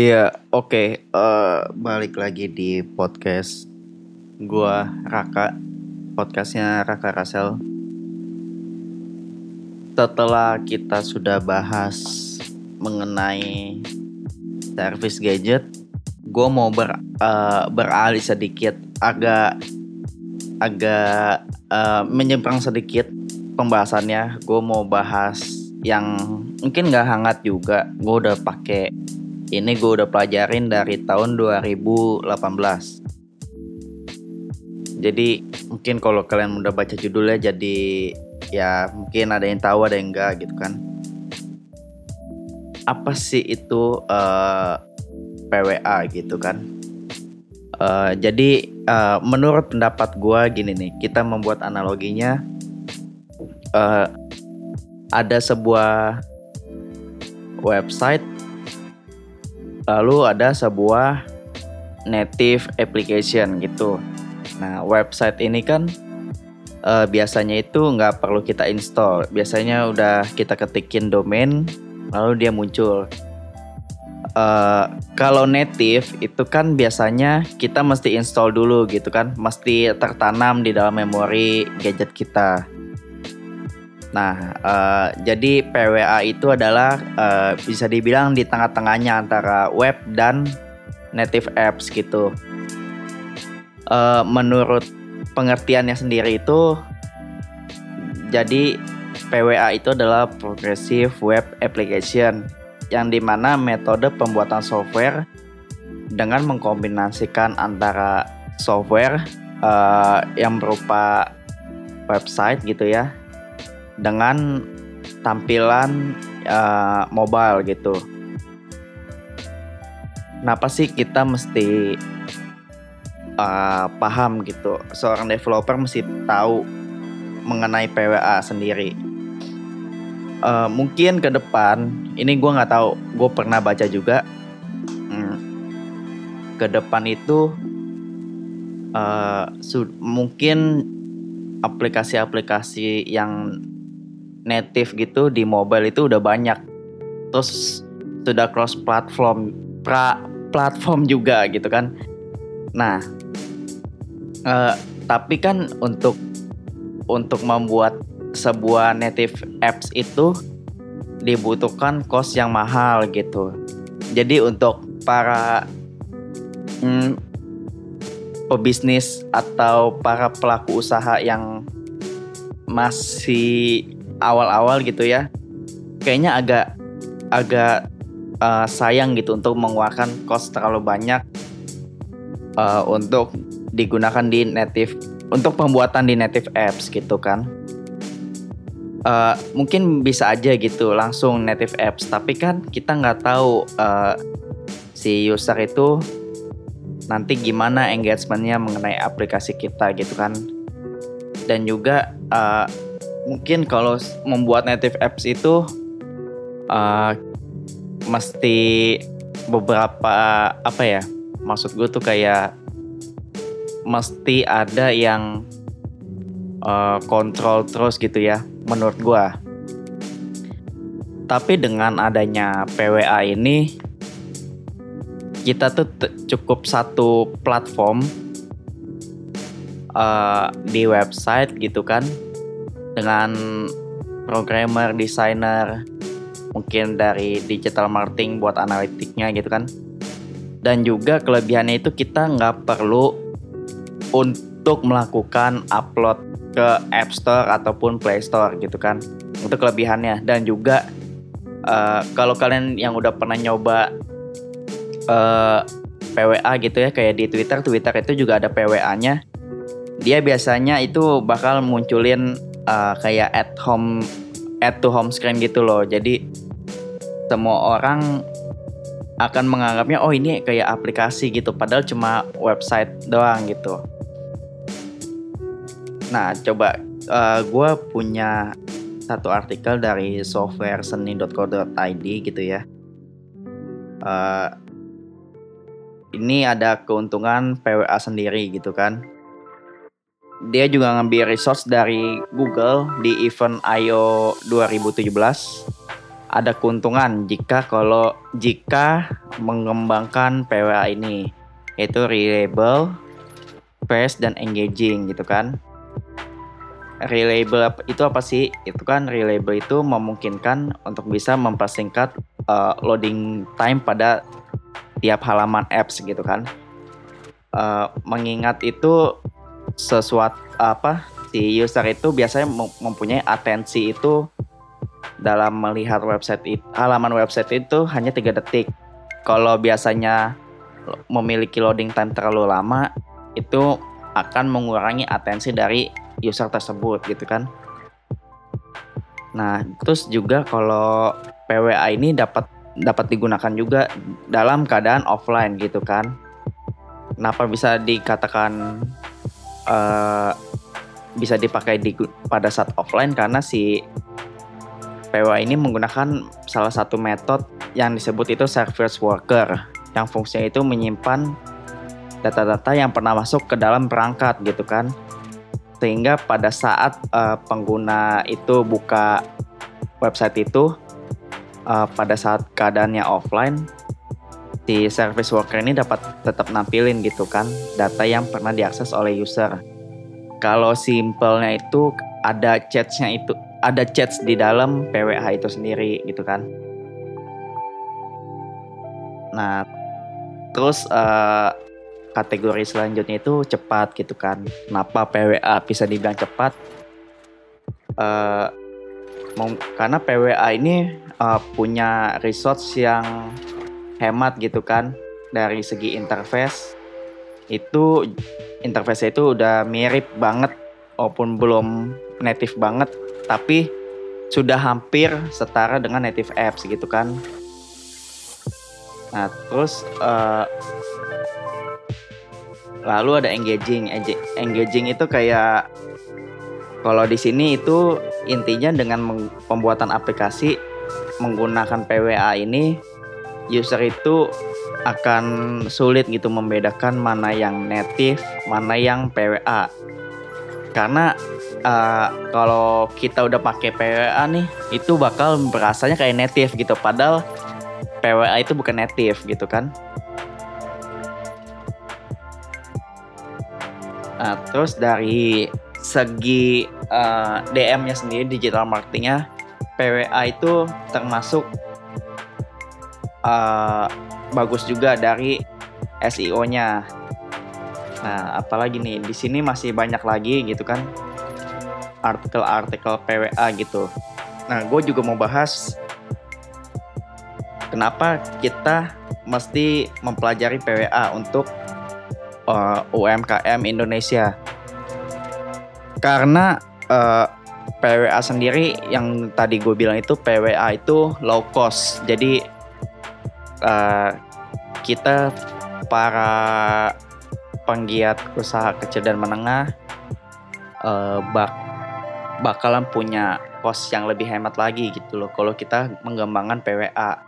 Iya, oke. Eh, balik lagi di podcast gua Raka, podcastnya Raka Rasel. Setelah kita sudah bahas mengenai servis gadget, gue mau ber, eh, beralih sedikit, agak agak eh, menyeberang sedikit pembahasannya. Gue mau bahas yang mungkin nggak hangat juga. Gue udah pakai ini gue udah pelajarin dari tahun 2018. Jadi mungkin kalau kalian udah baca judulnya jadi ya mungkin ada yang tahu ada yang enggak gitu kan. Apa sih itu uh, eh, PWA gitu kan? Uh, jadi uh, menurut pendapat gue gini nih, kita membuat analoginya uh, ada sebuah website lalu ada sebuah native application gitu. Nah, website ini kan uh, biasanya itu nggak perlu kita install. Biasanya udah kita ketikin domain, lalu dia muncul. Uh, kalau native itu kan biasanya kita mesti install dulu gitu kan, mesti tertanam di dalam memori gadget kita. Nah, uh, jadi PWA itu adalah uh, bisa dibilang di tengah-tengahnya antara web dan native apps gitu. Uh, menurut pengertiannya sendiri itu, jadi PWA itu adalah Progressive Web Application yang di mana metode pembuatan software dengan mengkombinasikan antara software uh, yang berupa website gitu ya dengan tampilan uh, mobile gitu. Kenapa sih kita mesti uh, paham gitu? Seorang developer mesti tahu mengenai PWA sendiri. Uh, mungkin ke depan, ini gue nggak tahu, gue pernah baca juga. Hmm, ke depan itu uh, mungkin aplikasi-aplikasi yang native gitu di mobile itu udah banyak. Terus sudah cross platform pra platform juga gitu kan. Nah, uh, tapi kan untuk untuk membuat sebuah native apps itu dibutuhkan cost yang mahal gitu. Jadi untuk para hmm, pebisnis atau para pelaku usaha yang masih awal-awal gitu ya kayaknya agak agak uh, sayang gitu untuk mengeluarkan cost terlalu banyak uh, untuk digunakan di native untuk pembuatan di native apps gitu kan. Uh, mungkin bisa aja gitu langsung native apps tapi kan kita nggak tahu uh, si user itu nanti gimana engagementnya mengenai aplikasi kita gitu kan. Dan juga uh, mungkin kalau membuat native apps itu uh, mesti beberapa apa ya maksud gue tuh kayak mesti ada yang uh, kontrol terus gitu ya menurut gue tapi dengan adanya PWA ini kita tuh cukup satu platform uh, di website gitu kan dengan programmer, desainer, mungkin dari digital marketing buat analitiknya gitu kan. Dan juga kelebihannya itu kita nggak perlu untuk melakukan upload ke App Store ataupun Play Store gitu kan. Itu kelebihannya dan juga uh, kalau kalian yang udah pernah nyoba uh, eh, PWA gitu ya kayak di Twitter, Twitter itu juga ada PWA-nya. Dia biasanya itu bakal munculin uh, kayak at home at to home screen gitu loh. Jadi semua orang akan menganggapnya oh ini kayak aplikasi gitu padahal cuma website doang gitu. Nah, coba uh, eh, gue punya satu artikel dari softwareseni.co.id gitu ya. Uh, ini ada keuntungan PWA sendiri gitu kan dia juga ngambil resource dari Google di event I.O. 2017 ada keuntungan jika kalau jika mengembangkan PWA ini yaitu reliable, fast dan engaging gitu kan. Reliable itu apa sih? Itu kan reliable itu memungkinkan untuk bisa mempersingkat uh, loading time pada tiap halaman apps gitu kan. Uh, mengingat itu sesuatu apa si user itu biasanya mempunyai atensi itu dalam melihat website itu, halaman website itu hanya tiga detik. Kalau biasanya memiliki loading time terlalu lama, itu akan mengurangi atensi dari user tersebut gitu kan. Nah, terus juga kalau PWA ini dapat dapat digunakan juga dalam keadaan offline gitu kan. Kenapa bisa dikatakan uh, bisa dipakai di pada saat offline karena si PWA ini menggunakan salah satu metode yang disebut itu service worker yang fungsinya itu menyimpan data-data yang pernah masuk ke dalam perangkat gitu kan. Sehingga pada saat uh, pengguna itu buka website itu uh, pada saat keadaannya offline si service worker ini dapat tetap nampilin gitu kan data yang pernah diakses oleh user kalau simpelnya itu ada chatnya itu ada chats di dalam PWH itu sendiri gitu kan. Nah, terus uh, kategori selanjutnya itu cepat gitu kan. Kenapa PWA bisa dibilang cepat? Uh, karena PWA ini uh, punya resource yang hemat gitu kan dari segi interface itu interface itu udah mirip banget walaupun belum native banget tapi sudah hampir setara dengan native apps gitu kan. Nah, terus uh, lalu ada engaging. Engaging itu kayak kalau di sini itu intinya dengan pembuatan aplikasi menggunakan PWA ini user itu akan sulit gitu membedakan mana yang native, mana yang PWA. Karena uh, kalau kita udah pakai PWA nih itu bakal berasanya kayak native gitu padahal PWA itu bukan native gitu kan nah, terus dari segi uh, eh, DM-nya sendiri digital marketingnya PWA itu termasuk uh, bagus juga dari SEO-nya. Nah, apalagi nih di sini masih banyak lagi gitu kan artikel-artikel PWA gitu. Nah, gue juga mau bahas kenapa kita mesti mempelajari PWA untuk uh, eh, UMKM Indonesia. Karena uh, eh, PWA sendiri yang tadi gue bilang itu PWA itu low cost. Jadi uh, kita para penggiat usaha kecil dan menengah uh, bak bakalan punya cost yang lebih hemat lagi gitu loh. Kalau kita mengembangkan PWA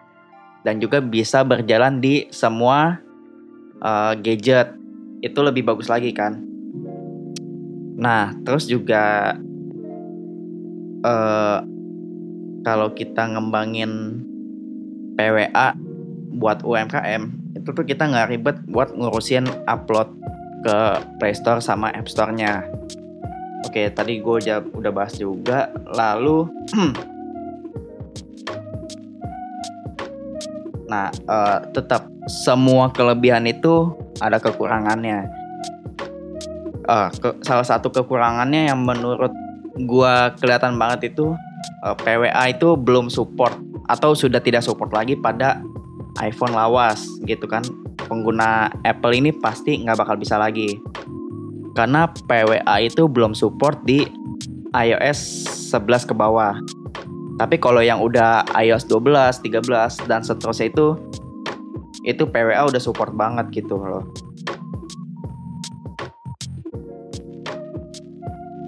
dan juga bisa berjalan di semua uh, gadget itu lebih bagus lagi kan. Nah terus juga uh, kalau kita ngembangin PWA buat UMKM itu tuh kita nggak ribet buat ngurusin upload ke Play Store sama App Store-nya Oke, tadi gue udah, udah bahas juga. Lalu, nah uh, tetap semua kelebihan itu ada kekurangannya. Uh, ke, salah satu kekurangannya yang menurut gue kelihatan banget itu uh, eh, PWA itu belum support atau sudah tidak support lagi pada iPhone lawas gitu kan. Pengguna Apple ini pasti nggak bakal bisa lagi karena PWA itu belum support di iOS 11 ke bawah. Tapi kalau yang udah iOS 12, 13 dan seterusnya itu itu PWA udah support banget gitu loh.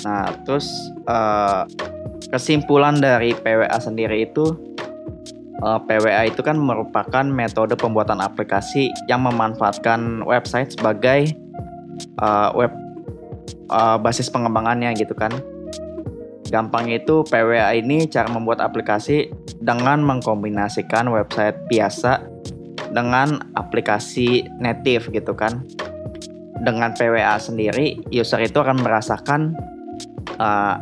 Nah, terus uh, kesimpulan dari PWA sendiri itu eh, PWA itu kan merupakan metode pembuatan aplikasi yang memanfaatkan website sebagai uh, web uh, basis pengembangannya gitu kan. Gampang itu PWA ini cara membuat aplikasi dengan mengkombinasikan website biasa dengan aplikasi native gitu kan. Dengan PWA sendiri, user itu akan merasakan uh,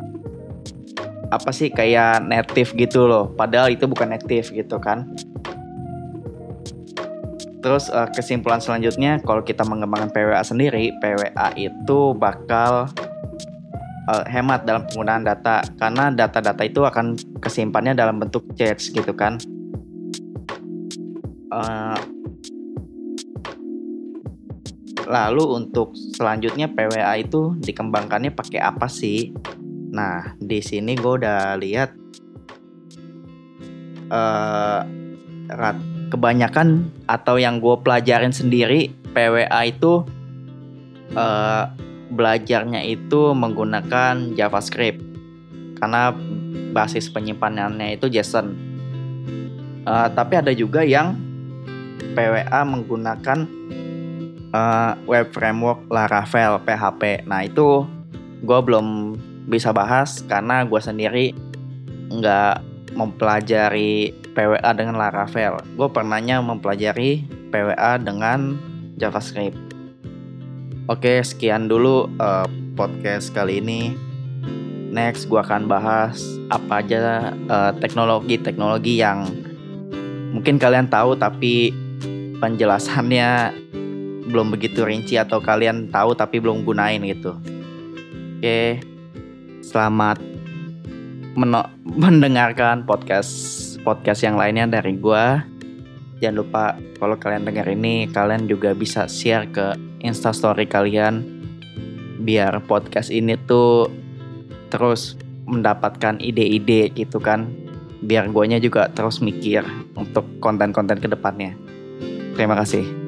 apa sih kayak native gitu loh. Padahal itu bukan native gitu kan. Terus uh, kesimpulan selanjutnya kalau kita mengembangkan PWA sendiri, PWA itu bakal uh, hemat dalam penggunaan data karena data-data itu akan kesimpannya dalam bentuk chats gitu kan. Uh, lalu untuk selanjutnya PWA itu dikembangkannya pakai apa sih? Nah di sini gue udah lihat uh, kebanyakan atau yang gue pelajarin sendiri PWA itu uh, belajarnya itu menggunakan JavaScript karena basis penyimpanannya itu JSON. Uh, tapi ada juga yang PWA menggunakan uh, web framework Laravel PHP. Nah itu gue belum bisa bahas karena gue sendiri nggak mempelajari PWA dengan Laravel. Gue pernahnya mempelajari PWA dengan JavaScript. Oke, sekian dulu uh, podcast kali ini. Next, gue akan bahas apa aja uh, teknologi-teknologi yang mungkin kalian tahu tapi penjelasannya belum begitu rinci atau kalian tahu tapi belum gunain gitu. Oke, selamat mendengarkan podcast podcast yang lainnya dari gua. Jangan lupa kalau kalian dengar ini kalian juga bisa share ke instastory kalian biar podcast ini tuh terus mendapatkan ide-ide gitu kan biar guanya juga terus mikir untuk konten-konten ke depannya. Terima kasih.